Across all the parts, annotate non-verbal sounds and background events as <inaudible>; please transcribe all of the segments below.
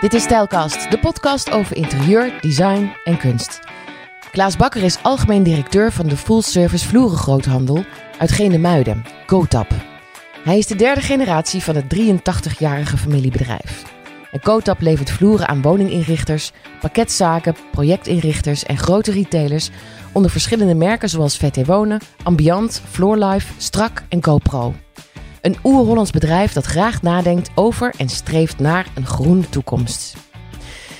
Dit is Stijlkast, de podcast over interieur, design en kunst. Klaas Bakker is algemeen directeur van de full-service vloerengroothandel uit Genemuiden, Kotap. Hij is de derde generatie van het 83-jarige familiebedrijf. En Kotap levert vloeren aan woninginrichters, pakketzaken, projectinrichters en grote retailers onder verschillende merken zoals VT Wonen, Ambiant, Floorlife, Strak en GoPro. Een oer-Hollands bedrijf dat graag nadenkt over en streeft naar een groene toekomst.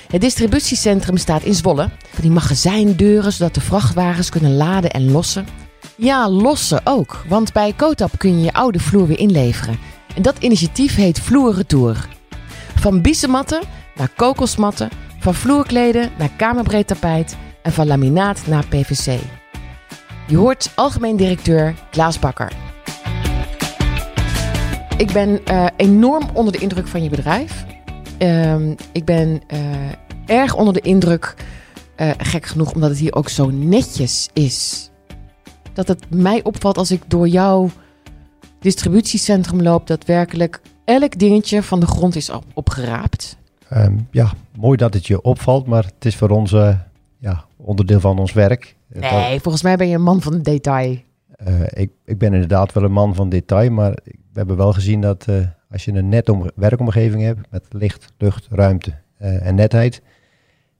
Het distributiecentrum staat in Zwolle. Van die magazijndeuren zodat de vrachtwagens kunnen laden en lossen. Ja, lossen ook, want bij Kotap kun je je oude vloer weer inleveren. En dat initiatief heet Vloer Retour. Van biezenmatten naar kokosmatten, van vloerkleden naar kamerbreed tapijt en van laminaat naar PVC. Je hoort algemeen directeur Klaas Bakker. Ik ben uh, enorm onder de indruk van je bedrijf. Uh, ik ben uh, erg onder de indruk, uh, gek genoeg, omdat het hier ook zo netjes is. Dat het mij opvalt als ik door jouw distributiecentrum loop, dat werkelijk elk dingetje van de grond is op, opgeraapt. Um, ja, mooi dat het je opvalt, maar het is voor ons ja, onderdeel van ons werk. Nee, volgens mij ben je een man van detail. ik, ik ben inderdaad wel een man van detail, maar hebben wel gezien dat uh, als je een net werkomgeving hebt met licht, lucht, ruimte uh, en netheid,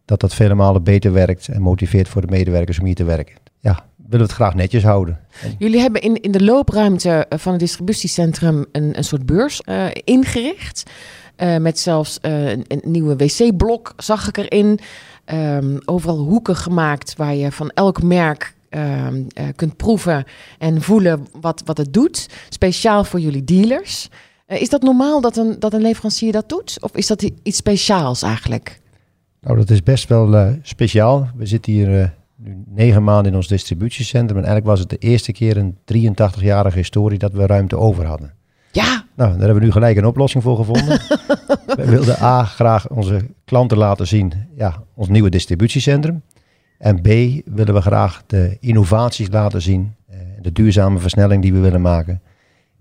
dat dat vele malen beter werkt en motiveert voor de medewerkers om hier te werken. Ja, willen we het graag netjes houden. Jullie hebben in, in de loopruimte van het distributiecentrum een, een soort beurs ingericht. met zelfs een, nieuwe wc-blok zag ik erin. Um, overal hoeken gemaakt waar je van elk merk uh, uh, kunt proeven en voelen wat, wat het doet. Speciaal voor jullie dealers. Uh, is dat normaal dat een, dat een leverancier dat doet? Of is dat iets speciaals eigenlijk? Nou, dat is best wel uh, speciaal. We zitten hier nu negen maanden in ons distributiecentrum. En eigenlijk was het de eerste keer in 83-jarige historie dat we ruimte over hadden. Ja. Nou, daar hebben we nu gelijk een oplossing voor gevonden. <laughs> we wilden A, graag onze klanten laten zien, ja, ons nieuwe distributiecentrum. En B, willen we graag de innovaties laten zien, de duurzame versnelling die we willen maken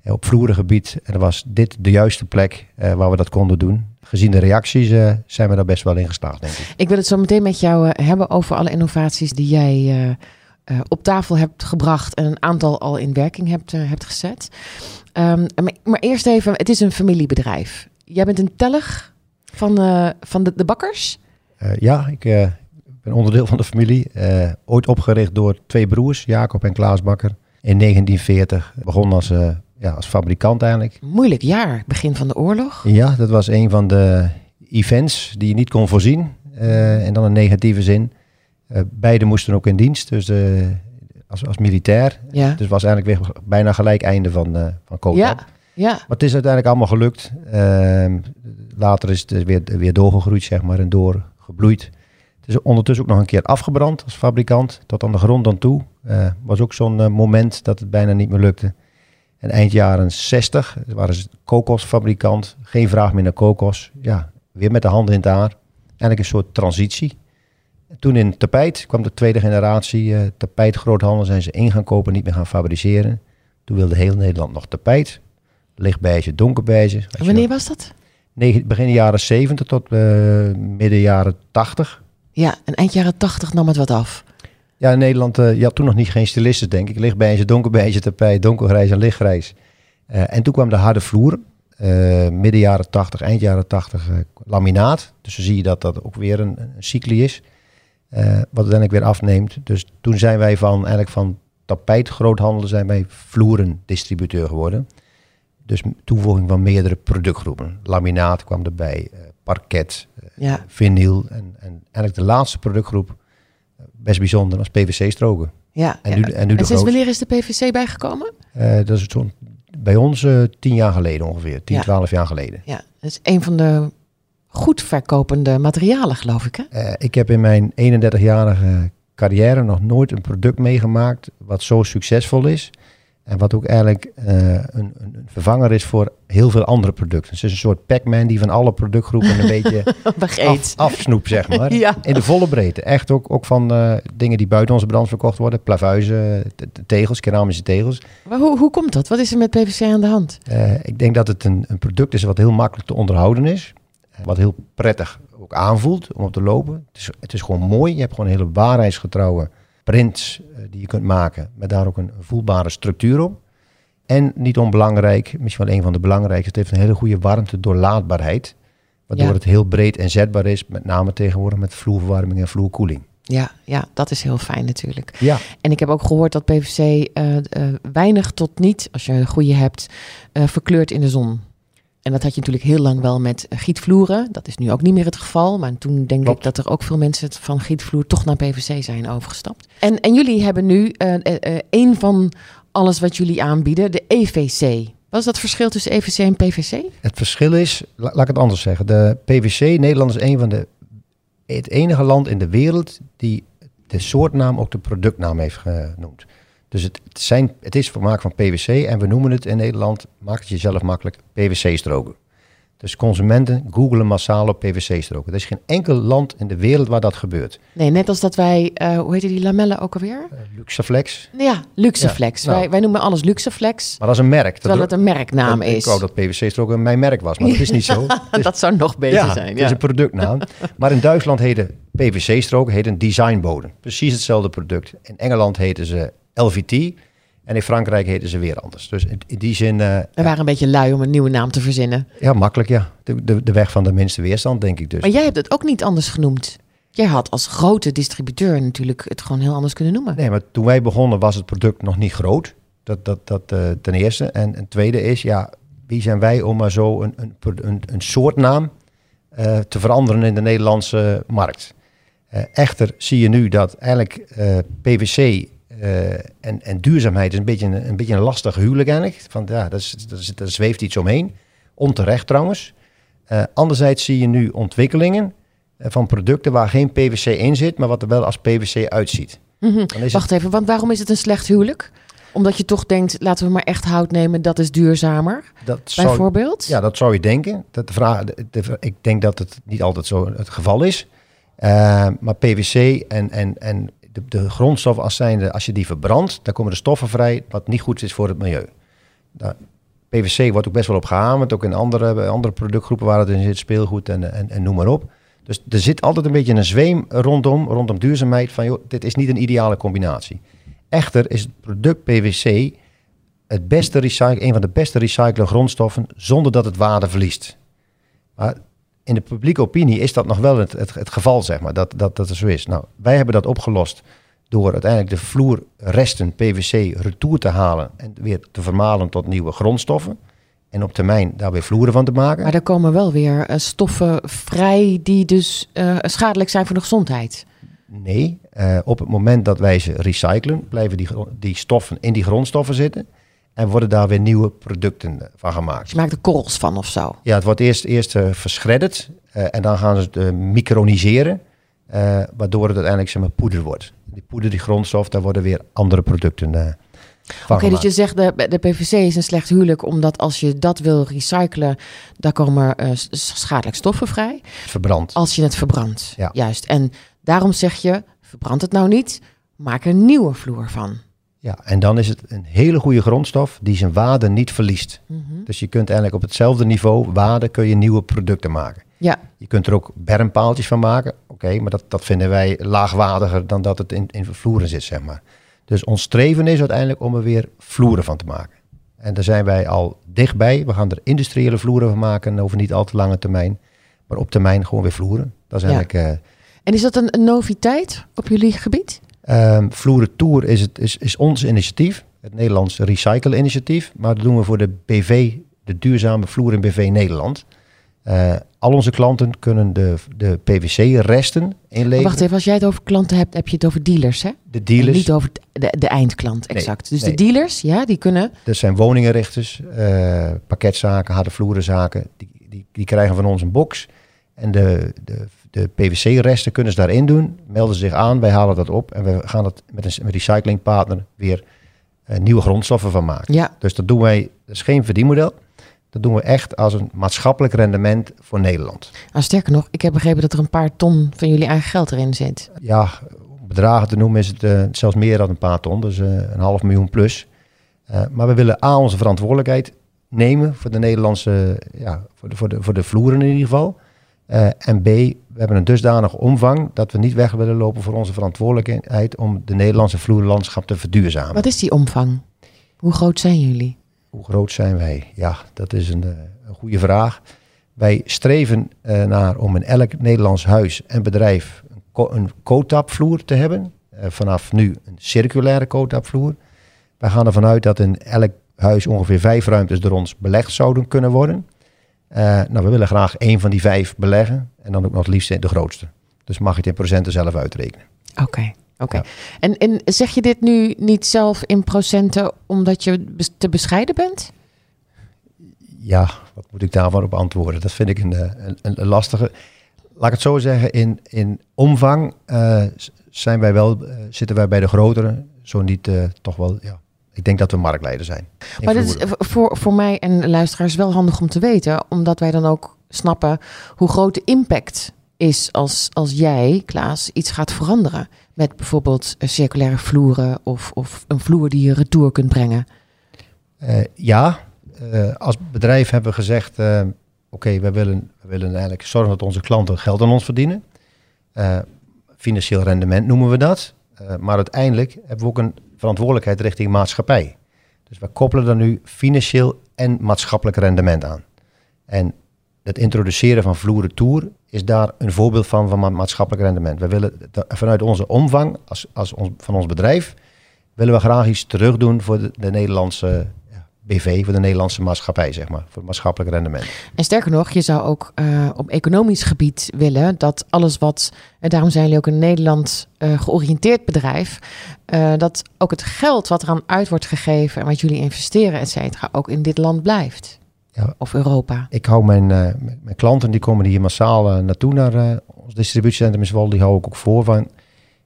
op vloerengebied. En was dit de juiste plek uh, waar we dat konden doen. Gezien de reacties zijn we daar best wel in geslaagd, denk ik. Ik wil het zo meteen met jou hebben over alle innovaties die jij op tafel hebt gebracht en een aantal al in werking hebt, hebt gezet. Um, maar, eerst even, het is een familiebedrijf. Jij bent een tellig van, van de, de bakkers? ja, ik onderdeel van de familie. ooit opgericht door twee broers, Jacob en Klaas Bakker. In 1940 begon als ja, als fabrikant eigenlijk. Moeilijk jaar, begin van de oorlog. Ja, dat was een van de events die je niet kon voorzien. Uh, en dan een negatieve zin. Beide moesten ook in dienst, dus als, als militair. Ja. Dus was eigenlijk weer bijna gelijk einde van, uh, van. Ja. ja. Maar het is uiteindelijk allemaal gelukt. Ehm, later is het weer, weer doorgegroeid, zeg maar, en doorgebloeid. Het is ondertussen ook nog een keer afgebrand als fabrikant, tot aan de grond dan toe. was ook zo'n moment dat het bijna niet meer lukte. En eind jaren 60 waren ze kokosfabrikant. Geen vraag meer naar kokos. Ja, weer met de handen in het haar. Eigenlijk een soort transitie. Toen in tapijt kwam de tweede generatie uh, tapijtgroothandel. Zijn ze in gaan kopen, niet meer gaan fabriceren. Toen wilde heel Nederland nog tapijt. Lichtbeige, donkerbeige. Wanneer was dat? begin jaren 70 tot uh, midden jaren 80. Ja, en eind jaren 80 nam het wat af. Ja, in Nederland, uh, je had toen nog niet geen stylisten, denk ik. Lichtbeige, donkerbeige tapijt, donkergrijs en lichtgrijs. Uh, en toen kwam de harde vloer. Uh, midden jaren 80, eind jaren 80, laminaat. Dus dan zie je dat dat ook weer een, een cycli is. wat uiteindelijk weer afneemt. Dus toen zijn wij van, eigenlijk van tapijtgroothandel zijn wij vloerendistributeur geworden. Dus toevoeging van meerdere productgroepen. Laminaat kwam erbij, parket, ja. vinyl. En, en eigenlijk de laatste productgroep best bijzonder als PVC-stroken. Ja, en, nu, ja. en, nu de en sinds wanneer is de PVC bijgekomen? Uh, dat is zo'n bij ons uh, tien jaar geleden ongeveer, 10, ja. 12 jaar geleden. Ja, dat is een van de goed verkopende materialen, geloof ik. Hè? Uh, ik heb in mijn 31-jarige carrière nog nooit een product meegemaakt wat zo succesvol is. En wat ook eigenlijk uh, een, een, vervanger is voor heel veel andere producten. Het is een soort Pac-Man die van alle productgroepen een beetje <laughs> af, afsnoept, zeg maar. <laughs> ja. In de volle breedte. Echt ook, ook van uh, dingen die buiten onze brand verkocht worden. Plavuizen, tegels, keramische tegels. Maar hoe, hoe komt dat? Wat is er met PVC aan de hand? Uh, ik denk dat het een, een product is wat heel makkelijk te onderhouden is. Wat heel prettig ook aanvoelt om op te lopen. Het is, het is gewoon mooi. Je hebt gewoon een hele waarheidsgetrouwe prints eh, die je kunt maken. Met daar ook een voelbare structuur op. En niet onbelangrijk, misschien wel een van de belangrijkste, het heeft een hele goede warmte doorlaatbaarheid. Waardoor Ja. het heel breed en zetbaar is, met name tegenwoordig met vloerverwarming en vloerkoeling. Ja, ja, dat is heel fijn natuurlijk. Ja, En ik heb ook gehoord dat PVC eh, eh, weinig tot niet, als je een goede hebt, eh, verkleurt in de zon. En dat had je natuurlijk heel lang wel met eh, gietvloeren. Dat is nu ook niet meer het geval. Maar toen denk Klopt. ik dat er ook veel mensen van gietvloer toch naar PVC zijn overgestapt. En, en jullie hebben nu eh, één van alles wat jullie aanbieden, de EVC. Wat is dat verschil tussen EVC en PVC? het verschil is, la- laat ik het anders zeggen. De PVC, Nederland is een van de, het enige land in de wereld die de soortnaam ook de productnaam heeft genoemd. Dus het, het, zijn, het is vermaak van PVC en we noemen het in Nederland, maak het jezelf makkelijk, PVC-stroken. Dus consumenten googelen massaal op PVC-stroken. Er is geen enkel land in de wereld waar dat gebeurt. Nee, net als dat wij, eh, hoe heet die lamellen ook alweer? Uh, Luxaflex, Ja, Luxeflex. Ja, nou. wij, wij noemen alles Luxeflex, maar dat is een merk. terwijl Dat- het een merknaam dat- is. Ik wou dat PVC-stroken mijn merk was, maar dat is niet zo. <laughs> Is- dat zou nog beter ja, zijn. het is een productnaam. maar in Duitsland heette PVC-strook heet een designbodem. Precies hetzelfde product. In Engeland heten ze LVT. En in Frankrijk heten ze weer anders. Dus in, in die zin, eh, We waren een beetje lui om een nieuwe naam te verzinnen. ja, makkelijk ja. De, de, de weg van de minste weerstand, denk ik dus. Maar jij hebt het ook niet anders genoemd. Jij had als grote distributeur natuurlijk het gewoon heel anders kunnen noemen. Nee, maar toen wij begonnen was het product nog niet groot. Dat, dat, dat eh, ten eerste. En een tweede is, ja, wie zijn wij om maar zo een, een, een, een soortnaam eh, te veranderen in de Nederlandse markt? Echter zie je nu dat eigenlijk eh, Eh, en, en duurzaamheid is een beetje een, een beetje een lastig huwelijk eigenlijk. Van, ja, dat is, dat is, daar zweeft iets omheen. Onterecht trouwens. Eh, anderzijds zie je nu ontwikkelingen eh, van producten waar geen PVC in zit, maar wat er wel als PVC uitziet. Mhm. Het- Wacht even, want waarom is het een slecht huwelijk? Omdat je toch denkt, laten we maar echt hout nemen, dat is duurzamer, dat zou, bijvoorbeeld? Ja, dat zou je denken. Dat de vraag, de, de- ik denk dat het niet altijd zo het geval is. Maar PVC en, en, en de, grondstoffen als, zijnde, als je die verbrandt, dan komen er stoffen vrij wat niet goed is voor het milieu. Daar- PVC wordt ook best wel op gehamerd, ook in andere, bij andere productgroepen waar het in zit, speelgoed en, en, en noem maar op. Dus er zit altijd een beetje een zweem rondom, rondom duurzaamheid van, joh, dit is niet een ideale combinatie. Echter is het product PVC het beste recycle, een van de beste recyclen grondstoffen zonder dat het waarde verliest. Maar in de publieke opinie is dat nog wel het, het, het geval, zeg maar, dat, dat dat er zo is. Nou, wij hebben dat opgelost door uiteindelijk de vloerresten PVC retour te halen en weer te vermalen tot nieuwe grondstoffen. En op termijn daar weer vloeren van te maken. Maar er komen wel weer eh, stoffen vrij die dus eh, schadelijk zijn voor de gezondheid. Nee, eh, op het moment dat wij ze recyclen, blijven die, die stoffen in die grondstoffen zitten. En worden daar weer nieuwe producten eh, van gemaakt. Dus je maakt er korrels van of zo. Ja, het wordt eerst, eerst verschredderd eh, en dan gaan ze het microniseren, waardoor het uiteindelijk zeg maar, poeder wordt. Die poeder, die grondstof, daar worden weer andere producten van Oké, dus je zegt de, de PVC is een slecht huwelijk, omdat als je dat wil recyclen, daar komen schadelijke stoffen vrij. Verbrand. Als je het verbrandt. Ja. Juist. En daarom zeg je, verbrand het nou niet, maak er een nieuwe vloer van. Ja, en dan is het een hele goede grondstof die zijn waarde niet verliest. Mhm. Dus je kunt eigenlijk op hetzelfde niveau waarde kun je nieuwe producten maken. Ja, Je kunt er ook bermpaaltjes van maken. Oké, maar dat, dat vinden wij laagwaardiger dan dat het in, in vloeren zit, zeg maar. Dus ons streven is uiteindelijk om er weer vloeren van te maken. En daar zijn wij al dichtbij. We gaan er industriële vloeren van maken over niet al te lange termijn. Maar op termijn gewoon weer vloeren. Dat is Ja. eigenlijk... eh, en is dat een, een noviteit op jullie gebied? Ehm, Vloeren Tour is, het, is, is ons initiatief, het Nederlands Recycle-initiatief. Maar dat doen we voor de BV, de duurzame vloer in BV Nederland. Eh, al onze klanten kunnen de, de PVC-resten inleveren. wacht even, als jij het over klanten hebt, heb je het over dealers, hè? De En dealers, niet over de, de eindklant, Nee, exact. dus nee. de dealers, ja, die kunnen... dat zijn woningenrichters, eh, pakketzaken, harde vloerenzaken. Die, die, die krijgen van ons een box. En de, de, de PVC-resten kunnen ze daarin doen. Melden ze zich aan, wij halen dat op. En we gaan dat met een recyclingpartner weer eh, nieuwe grondstoffen van maken. Ja, Dus dat doen wij, dat is geen verdienmodel. Dat doen we echt als een maatschappelijk rendement voor Nederland. nou, sterker nog, ik heb begrepen dat er een paar ton van jullie eigen geld erin zit. Ja, om bedragen te noemen is het eh, zelfs meer dan een paar ton, dus eh, een half miljoen plus. Maar we willen A, onze verantwoordelijkheid nemen voor de Nederlandse, ja, voor de, voor de, voor de vloeren in ieder geval. En B, we hebben een dusdanige omvang dat we niet weg willen lopen voor onze verantwoordelijkheid om de Nederlandse vloerlandschap te verduurzamen. Wat is die omvang? Hoe groot zijn jullie? Hoe groot zijn wij? Ja, dat is een, een goede vraag. Wij streven naar om in elk Nederlands huis en bedrijf een coatapvloer te hebben. vanaf nu een circulaire coatapvloer. Wij gaan ervan uit dat in elk huis ongeveer vijf ruimtes door ons belegd zouden kunnen worden. Uh, nou, we willen graag één van die vijf beleggen en dan ook nog het liefst de grootste. Dus mag je het in procenten zelf uitrekenen. Oké. Oké. En, en zeg je dit nu niet zelf in procenten omdat je te bescheiden bent? Ja, wat moet ik daarvan op antwoorden? Dat vind ik een, eh, een, een lastige. Laat ik het zo zeggen, in, in omvang uh, zijn wij wel, uh, zitten wij bij de grotere, zo niet toch wel ja, ik denk dat we marktleider zijn. Maar dat is voor, voor mij en luisteraars wel handig om te weten, omdat wij dan ook snappen hoe groot de impact is als, als jij, Klaas, iets gaat veranderen. Met bijvoorbeeld circulaire vloeren of, of een vloer die je retour kunt brengen. Uh, ja, uh, als bedrijf hebben we gezegd, uh, oké, we, willen, we willen eigenlijk zorgen dat onze klanten geld aan ons verdienen. financieel rendement noemen we dat. maar uiteindelijk hebben we ook een verantwoordelijkheid richting maatschappij. Dus we koppelen er nu financieel en maatschappelijk rendement aan. En het introduceren van vloeren tour is daar een voorbeeld van van maatschappelijk rendement. We willen vanuit onze omvang als, als ons, van ons bedrijf willen we graag iets terugdoen voor de Nederlandse BV, voor de Nederlandse maatschappij, zeg maar, voor het maatschappelijk rendement. En sterker nog, je zou ook uh, op economisch gebied willen dat alles wat, en daarom zijn jullie ook een Nederland uh, georiënteerd bedrijf, uh, dat ook het geld wat eraan uit wordt gegeven en wat jullie investeren, et cetera, ook in dit land blijft. Ja, of Europa. Ik hou mijn, mijn klanten, die komen hier massaal naartoe naar ons distributiecentrum in Zwolle, die hou ik ook voor van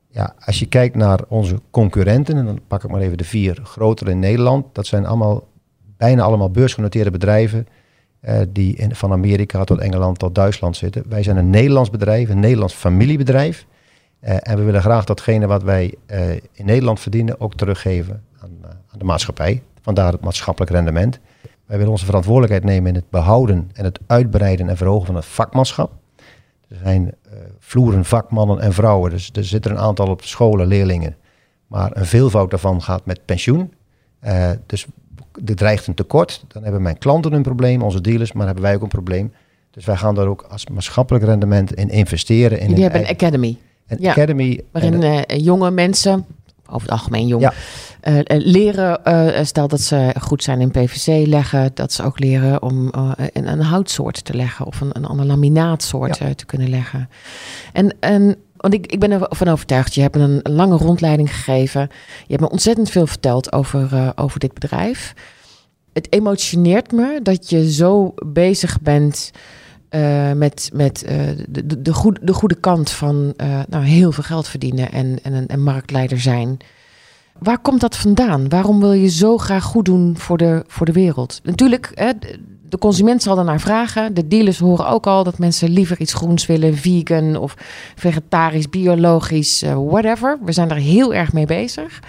ja, als je kijkt naar onze concurrenten, en dan pak ik maar even de vier grotere in Nederland, dat zijn allemaal bijna allemaal beursgenoteerde bedrijven uh, die in, van Amerika tot Engeland tot Duitsland zitten. Wij zijn een Nederlands bedrijf, een Nederlands familiebedrijf. Uh, en we willen graag datgene wat wij uh, in Nederland verdienen ook teruggeven aan, aan, de maatschappij. Vandaar het maatschappelijk rendement. Wij willen onze verantwoordelijkheid nemen in het behouden en het uitbreiden en verhogen van het vakmanschap. Er zijn vloeren vakmannen en vrouwen, dus er zitten een aantal op scholen, leerlingen. Maar een veelvoud daarvan gaat met pensioen. dus er dreigt een tekort, dan hebben mijn klanten een probleem, onze dealers, maar hebben wij ook een probleem. Dus wij gaan daar ook als maatschappelijk rendement in investeren. In Jullie hebben een academy. Een ja, academy. Waarin uh, jonge mensen, over het algemeen jong, ja. uh, leren, uh, stel dat ze goed zijn in PVC leggen, dat ze ook leren om een, een, houtsoort te leggen of een, een ander laminaatsoort ja. te kunnen leggen. En, en want ik, ik ben ervan overtuigd, je hebt een lange rondleiding gegeven. Je hebt me ontzettend veel verteld over, uh, over dit bedrijf. Het emotioneert me dat je zo bezig bent uh, met, met uh, de, de, goede, de goede kant van nou, heel veel geld verdienen en, en een marktleider zijn. Waar komt dat vandaan? Waarom wil je zo graag goed doen voor de, voor de wereld? Natuurlijk, hè, de consument zal naar vragen. De dealers horen ook al dat mensen liever iets groens willen, vegan of vegetarisch, biologisch, uh, whatever. We zijn daar heel erg mee bezig.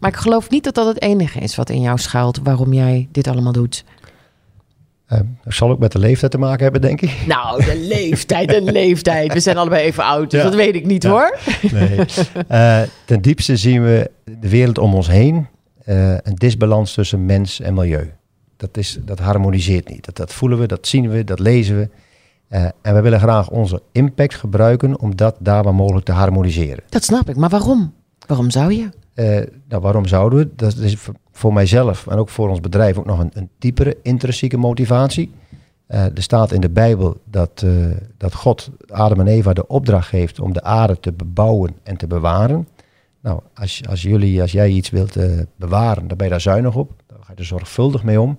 Maar ik geloof niet dat dat het enige is wat in jou schuilt waarom jij dit allemaal doet. Uh, dat zal ook met de leeftijd te maken hebben, denk ik. Nou, de <laughs> leeftijd, de leeftijd. We zijn allebei even oud, dus dat weet ik niet hoor. Nee. Uh, ten diepste zien we de wereld om ons heen. Uh, een disbalans tussen mens en milieu dat, is, dat harmoniseert niet. Dat, dat voelen we, dat zien we, dat lezen we. Uh, en we willen graag onze impact gebruiken om dat daar waar mogelijk te harmoniseren. Dat snap ik, maar waarom? Waarom zou je? Uh, nou, waarom zouden we? Dat is voor mijzelf en ook voor ons bedrijf ook nog een, een diepere intrinsieke motivatie. Uh, er staat in de Bijbel dat, dat God Adam en Eva de opdracht geeft om de aarde te bebouwen en te bewaren. Nou, als, als jullie, als jij iets wilt bewaren, dan ben je daar zuinig op. Dan ga je er zorgvuldig mee om.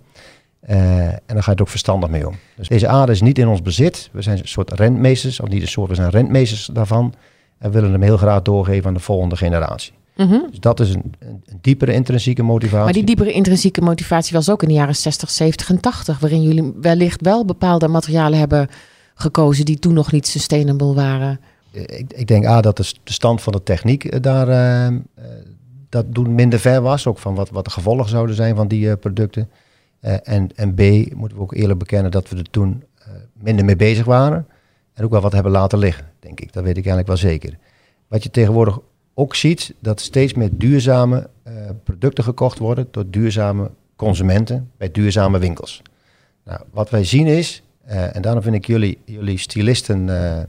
Uh, en dan ga je er ook verstandig mee om. Dus deze aarde is niet in ons bezit. We zijn een soort rentmeesters, of niet een soort, we zijn rentmeesters daarvan. En willen hem heel graag doorgeven aan de volgende generatie. Mm -hmm. Dus dat is een, een, diepere intrinsieke motivatie. Maar die diepere intrinsieke motivatie was ook in de jaren 60, 70 en 80, waarin jullie wellicht wel bepaalde materialen hebben gekozen die toen nog niet sustainable waren. Eh, ik, ik denk A, dat de, stand van de techniek eh, daar uh, dat doen minder ver was. Ook van wat, wat de gevolgen zouden zijn van die producten. En, en B, moeten we ook eerlijk bekennen dat we er toen minder mee bezig waren. En ook wel wat hebben laten liggen, denk ik. Dat weet ik eigenlijk wel zeker. Wat je tegenwoordig ook ziet, dat steeds meer duurzame producten gekocht worden door duurzame consumenten bij duurzame winkels. Nou, wat wij zien is, en daarom vind ik jullie, jullie stylisten uh,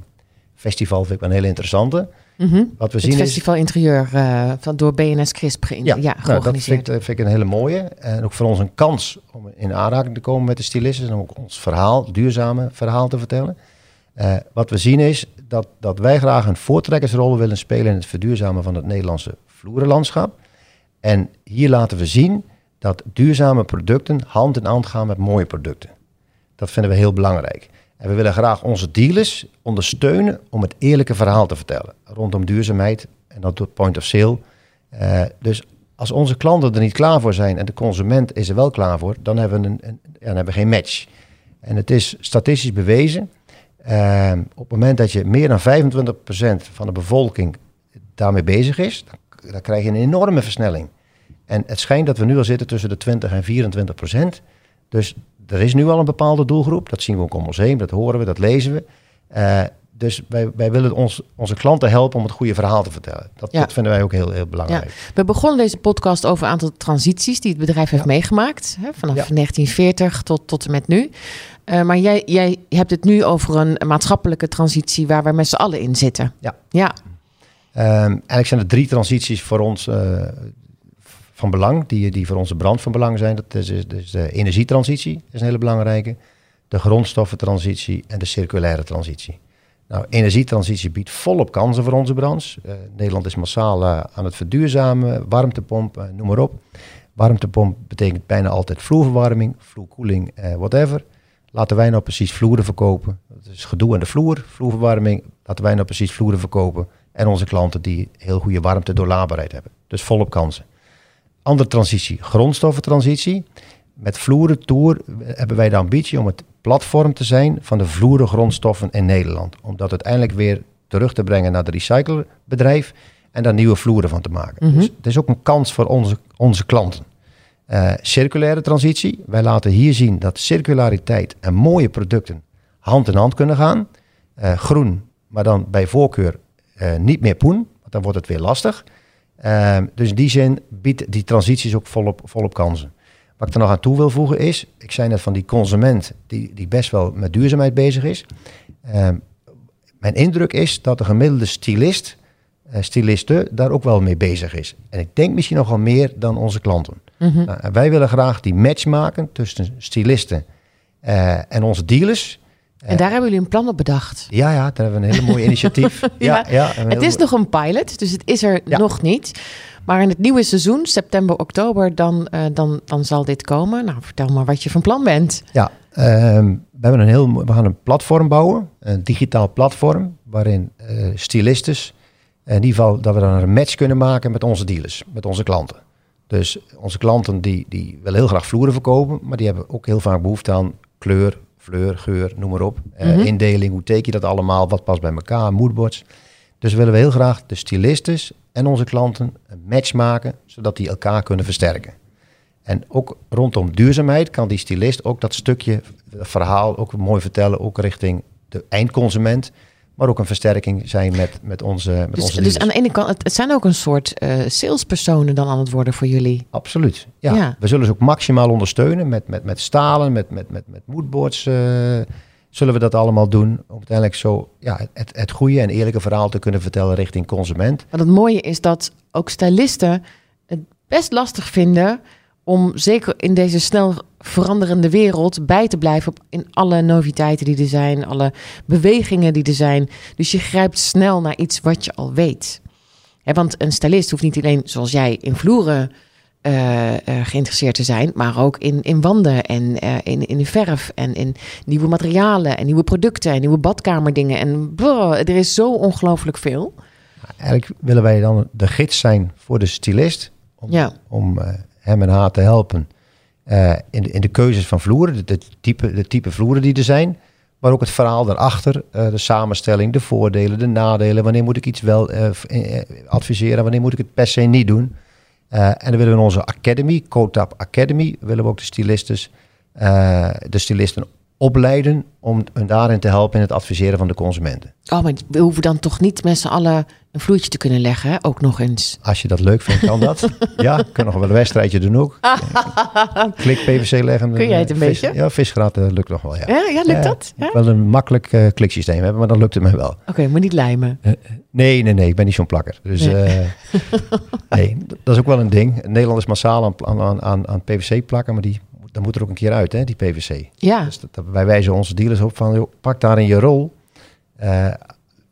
festival vind ik een hele interessante. Mm -hmm. Wat we het zien festival is, interieur uh, van door BNS Crisp ja, ja nou, dat vind ik, vind ik, een hele mooie. En ook voor ons een kans om in aanraking te komen met de stylisten en ook ons verhaal, duurzame verhaal te vertellen. Uh, wat we zien is dat, dat wij graag een voortrekkersrol willen spelen in het verduurzamen van het Nederlandse vloerenlandschap. En hier laten we zien dat duurzame producten hand in hand gaan met mooie producten. Dat vinden we heel belangrijk. En we willen graag onze dealers ondersteunen om het eerlijke verhaal te vertellen rondom duurzaamheid en dat doet point of sale. Uh, dus als onze klanten er niet klaar voor zijn en de consument is er wel klaar voor, dan hebben we, een, dan hebben we geen match. En het is statistisch bewezen. Uh, op het moment dat je meer dan 25% van de bevolking daarmee bezig is, dan, dan krijg je een enorme versnelling. En het schijnt dat we nu al zitten tussen de 20 en 24 procent. Dus er is nu al een bepaalde doelgroep. Dat zien we ook om ons heen, dat horen we, dat lezen we. Uh, dus wij, wij willen ons, onze klanten helpen om het goede verhaal te vertellen. Dat, ja. dat vinden wij ook heel, heel belangrijk. Ja. We begonnen deze podcast over een aantal transities die het bedrijf heeft ja. meegemaakt. Hè, vanaf 1940 tot, tot en met nu. Uh, maar jij, jij hebt het nu over een, maatschappelijke transitie waar we met z'n allen in zitten. Ja. ja. Um, eigenlijk zijn er drie transities voor ons uh, van belang, die, die voor onze brand van belang zijn. Dat is, dus de energietransitie, is een hele belangrijke. De grondstoffentransitie en de circulaire transitie. Nou, energietransitie biedt volop kansen voor onze branche. Uh, Nederland is massaal uh, aan het verduurzamen, warmtepomp, uh, noem maar op. Warmtepomp betekent bijna altijd vloerverwarming, vloerkoeling, whatever. Laten wij nou precies vloeren verkopen. Dat is gedoe aan de vloer, vloerverwarming. Laten wij nou precies vloeren verkopen. En onze klanten die heel goede warmte doorlaatbaarheid hebben. Dus volop kansen. Andere transitie, grondstoffentransitie. Met Vloeren Tour hebben wij de ambitie om het platform te zijn van de vloeren grondstoffen in Nederland. Om dat uiteindelijk weer terug te brengen naar de recyclerbedrijf en daar nieuwe vloeren van te maken. Mm -hmm. Dus het is ook een kans voor onze, onze klanten. Uh, circulaire transitie. Wij laten hier zien dat circulariteit en mooie producten hand in hand kunnen gaan. Uh, groen, maar dan bij voorkeur uh, niet meer poen, want dan wordt het weer lastig. Uh, dus in die zin biedt die transities ook volop, volop kansen. Wat ik er nog aan toe wil voegen is, ik zei net van die consument die, die best wel met duurzaamheid bezig is. Uh, mijn indruk is dat de gemiddelde stylist, uh, styliste, daar ook wel mee bezig is. En ik denk misschien nog wel meer dan onze klanten. Mm -hmm. nou, wij willen graag die match maken tussen stylisten uh, en onze dealers. En daar hebben jullie een plan op bedacht. Ja, ja, daar hebben we een hele mooie initiatief. <laughs> ja, ja, het is nog een pilot, dus het is er ja. nog niet. Maar in het nieuwe seizoen, september, oktober, dan, uh, dan, dan zal dit komen. Nou, vertel maar wat je van plan bent. Ja, uh, we, hebben een heel, we gaan een platform bouwen, een digitaal platform, waarin uh, stylistes, in ieder geval dat we dan een match kunnen maken met onze dealers, met onze klanten. Dus onze klanten die, die willen heel graag vloeren verkopen, maar die hebben ook heel vaak behoefte aan kleur, fleur, geur, noem maar op. Mm -hmm. Indeling, hoe teken je dat allemaal, wat past bij elkaar, moodboards. Dus willen we heel graag de stylistes en onze klanten een match maken, zodat die elkaar kunnen versterken. En ook rondom duurzaamheid kan die stylist ook dat stukje verhaal ook mooi vertellen, ook richting de eindconsument. Maar ook een versterking zijn met, met onze met dus, onze dus aan de ene kant, het, het zijn ook een soort uh, salespersonen dan aan het worden voor jullie. Absoluut. Ja. ja. We zullen ze ook maximaal ondersteunen met, met, met stalen, met, met, met, met moodboards. Uh, zullen we dat allemaal doen om uiteindelijk zo ja, het, het goede en eerlijke verhaal te kunnen vertellen richting consument. Maar het mooie is dat ook stylisten het best lastig vinden om zeker in deze snel veranderende wereld bij te blijven in alle noviteiten die er zijn, alle bewegingen die er zijn. Dus je grijpt snel naar iets wat je al weet. Want een stylist hoeft niet alleen, zoals jij, in vloeren uh, uh, geïnteresseerd te zijn, maar ook in, in wanden en uh, in, in verf en in nieuwe materialen en nieuwe producten en nieuwe badkamerdingen. En er is zo ongelooflijk veel. Eigenlijk willen wij dan de gids zijn voor de stylist om, ja. om hem en haar te helpen in, de, in de keuzes van vloeren, de, type, de type vloeren die er zijn. Maar ook het verhaal daarachter, de samenstelling, de voordelen, de nadelen. Wanneer moet ik iets wel adviseren, wanneer moet ik het per se niet doen. En dan willen we in onze academy, Cotap Academy, willen we ook de stylistes, uh, de stylisten opleiden om hen daarin te helpen in het adviseren van de consumenten. Oh, maar we hoeven dan toch niet met z'n allen een vloertje te kunnen leggen, hè? ook nog eens. Als je dat leuk vindt, kan dat. <laughs> ja, kan nog wel een wedstrijdje doen ook. <laughs> Klik PVC leggen. Kun jij het een vis, beetje? Ja, visgraat eh, lukt nog wel, ja. Ja, ja lukt dat? Ja? Wel een makkelijk eh, kliksysteem hebben, maar dan lukt het me wel. Oké, maar niet lijmen. Nee, nee, nee, ik ben niet zo'n plakker. Dus Nee. <laughs> dat is ook wel een ding. Nederland is massaal aan, aan, aan, aan PVC plakken, maar die, dan moet er ook een keer uit, hè, die PVC. Ja, Dus dat, dat- wij wijzen onze dealers op van, joh, pak daarin je rol. Eh,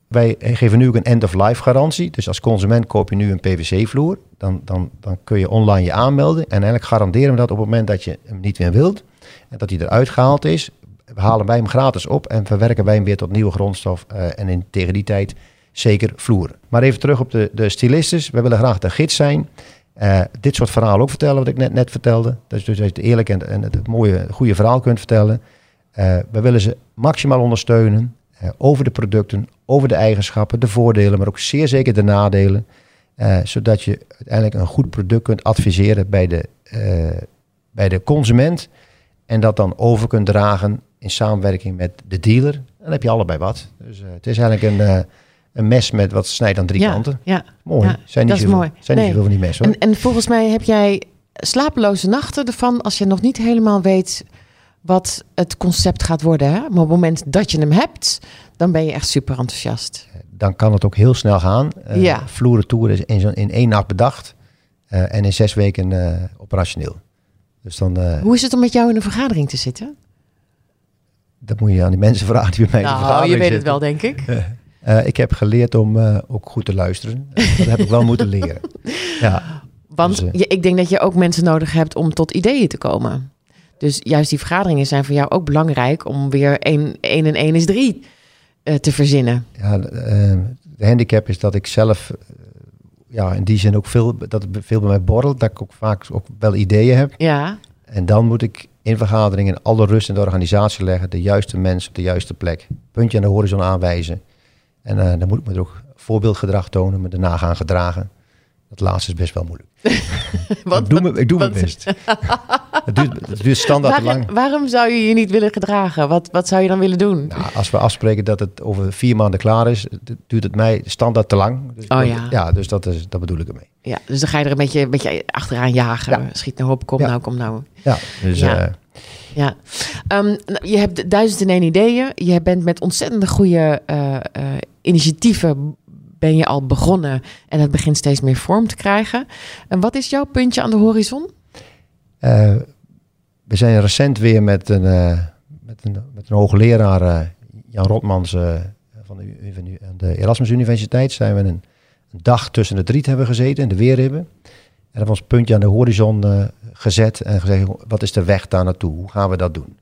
wij geven nu ook een end-of-life garantie. Dus als consument koop je nu een PVC-vloer, dan, dan, dan kun je online je aanmelden. En eigenlijk garanderen we dat op het moment dat je hem niet meer wilt en dat hij eruit gehaald is, halen wij hem gratis op en verwerken wij hem weer tot nieuwe grondstof. eh, en in, tegen die tijd zeker vloeren. Maar even terug op de, de stylistes. We willen graag de gids zijn. Eh, dit soort verhalen ook vertellen, wat ik net, net vertelde. Dus, dus dat je het eerlijk en, en het mooie, goede verhaal kunt vertellen. Eh, we willen ze maximaal ondersteunen eh, over de producten, over de eigenschappen, de voordelen, maar ook zeer zeker de nadelen. Zodat je uiteindelijk een goed product kunt adviseren bij de, bij de consument. En dat dan over kunt dragen in samenwerking met de dealer. Dan heb je allebei wat. Dus het is eigenlijk een, een mes met wat snijdt aan drie ja, kanten. ja. Mooi. Ja, zijn niet dat is zoveel, mooi. Zijn niet Nee. zoveel van die messen. En, en volgens mij heb jij slapeloze nachten ervan als je nog niet helemaal weet wat het concept gaat worden. Hè? Maar op het moment dat je hem hebt, dan ben je echt super enthousiast. dan kan het ook heel snel gaan. Uh, Ja. Vloeren tour is in, in één nacht bedacht eh, en in zes weken eh, operationeel. Dus dan eh, Hoe is het om met jou in een vergadering te zitten? dat moet je aan die mensen vragen die bij mij in de Nou, vergadering je weet het zitten. wel, denk ik. <laughs> Eh, ik heb geleerd om eh, ook goed te luisteren. Eh, dat heb ik wel moeten leren. <laughs> Ja, Want Dus, je, ik denk dat je ook mensen nodig hebt om tot ideeën te komen. Dus juist die vergaderingen zijn voor jou ook belangrijk om weer 1 en 1 is 3 te verzinnen. ja de handicap is dat ik zelf ja, in die zin ook veel, dat het veel bij mij borrelt. Dat ik ook vaak ook wel ideeën heb. Ja, En dan moet ik in vergaderingen alle rust in de organisatie leggen. De juiste mensen op de juiste plek. Puntje aan de horizon aanwijzen. En eh, dan moet ik me er ook voorbeeldgedrag tonen. Me daarna gaan gedragen. Dat laatste is best wel moeilijk. <laughs> Wat- ik doe, me, ik doe mijn best. het, duurt, het duurt standaard te lang. Waarom, waarom zou je je niet willen gedragen? Wat, wat zou je dan willen doen? Nou, als we afspreken dat het over vier maanden klaar is, duurt het mij standaard te lang. Dus, Oh ja. Ja, dus dat, is, dat bedoel ik ermee. Ja, dus dan ga je er een beetje, een beetje achteraan jagen. Ja. Schiet nou op, kom Ja. nou, kom nou. Ja, dus Ja. Ja. Ehm, je hebt duizend en één ideeën. Je bent met ontzettende goede eh, eh, initiatieven ben je al begonnen. En het begint steeds meer vorm te krijgen. En wat is jouw puntje aan de horizon? Eh, we zijn recent weer met een, met een, met een hoogleraar, Jan Rotmans, van de, de- Erasmus Universiteit, zijn we een, een dag tussen de driet hebben gezeten in de Weerribben. En dat was een puntje aan de horizon eh, gezet en gezegd, wat is de weg daar naartoe? Hoe gaan we dat doen?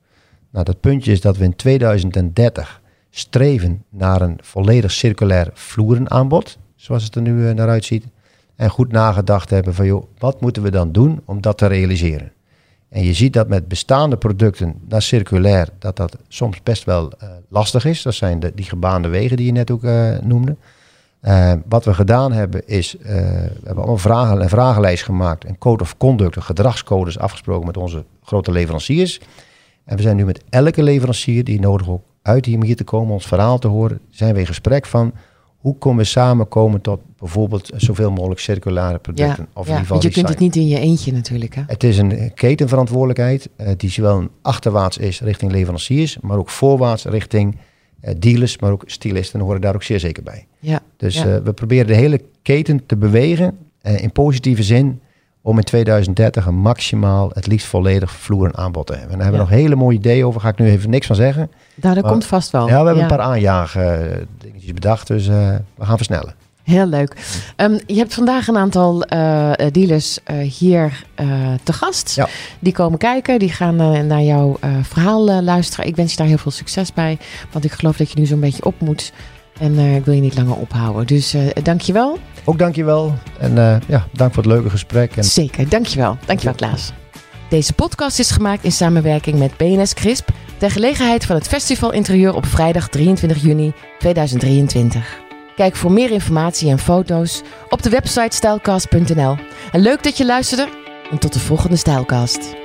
Nou, dat puntje is dat we in 2030 streven naar een volledig circulair vloerenaanbod, zoals het er nu eh, naar uitziet. En goed nagedacht hebben van, joh, wat moeten we dan doen om dat te realiseren? En je ziet dat met bestaande producten naar circulair, dat dat soms best wel eh, lastig is. Dat zijn de, die gebaande wegen die je net ook noemde. Eh, wat we gedaan hebben is, eh, we hebben allemaal vragen, een vragenlijst gemaakt, een code of conduct, een gedragscodes afgesproken met onze grote leveranciers. En we zijn nu met elke leverancier die nodig ook uit hier om hier te komen, ons verhaal te horen, zijn we in gesprek van hoe kunnen we samenkomen tot bijvoorbeeld zoveel mogelijk circulaire producten. Ja, of in ja, ieder geval want je kunt het niet in je eentje natuurlijk. Hè? Het is een ketenverantwoordelijkheid eh, die zowel achterwaarts is richting leveranciers, maar ook voorwaarts richting dealers, maar ook stylisten horen daar ook zeer zeker bij. Ja, Dus Ja. eh, we proberen de hele keten te bewegen eh, in positieve zin om in 2030 een maximaal, het liefst volledig vloer aanbod te hebben. En daar hebben we Ja. nog hele mooie ideeën over, ga ik nu even niks van zeggen. dat Maar- komt vast wel. ja, we hebben een paar aanjagen eh, dingetjes bedacht, dus eh, we gaan versnellen. Heel leuk. Ehm, je hebt vandaag een aantal eh, eh, dealers eh, hier te gast. Ja. Die komen kijken, die gaan naar jouw verhaal luisteren. Ik wens je daar heel veel succes bij, want ik geloof dat je nu zo'n beetje op moet. En ik wil je niet langer ophouden. Dus dank je wel. Ook dankjewel en eh, ja, dank voor het leuke gesprek. En Zeker, dank je wel. Dank je wel, Klaas. Deze podcast is gemaakt in samenwerking met BNS Crisp... ter gelegenheid van het Festival Interieur op vrijdag 23 juni 2023. Kijk voor meer informatie en foto's op de website stylecast.nl. En leuk dat je luisterde en tot de volgende Stylecast.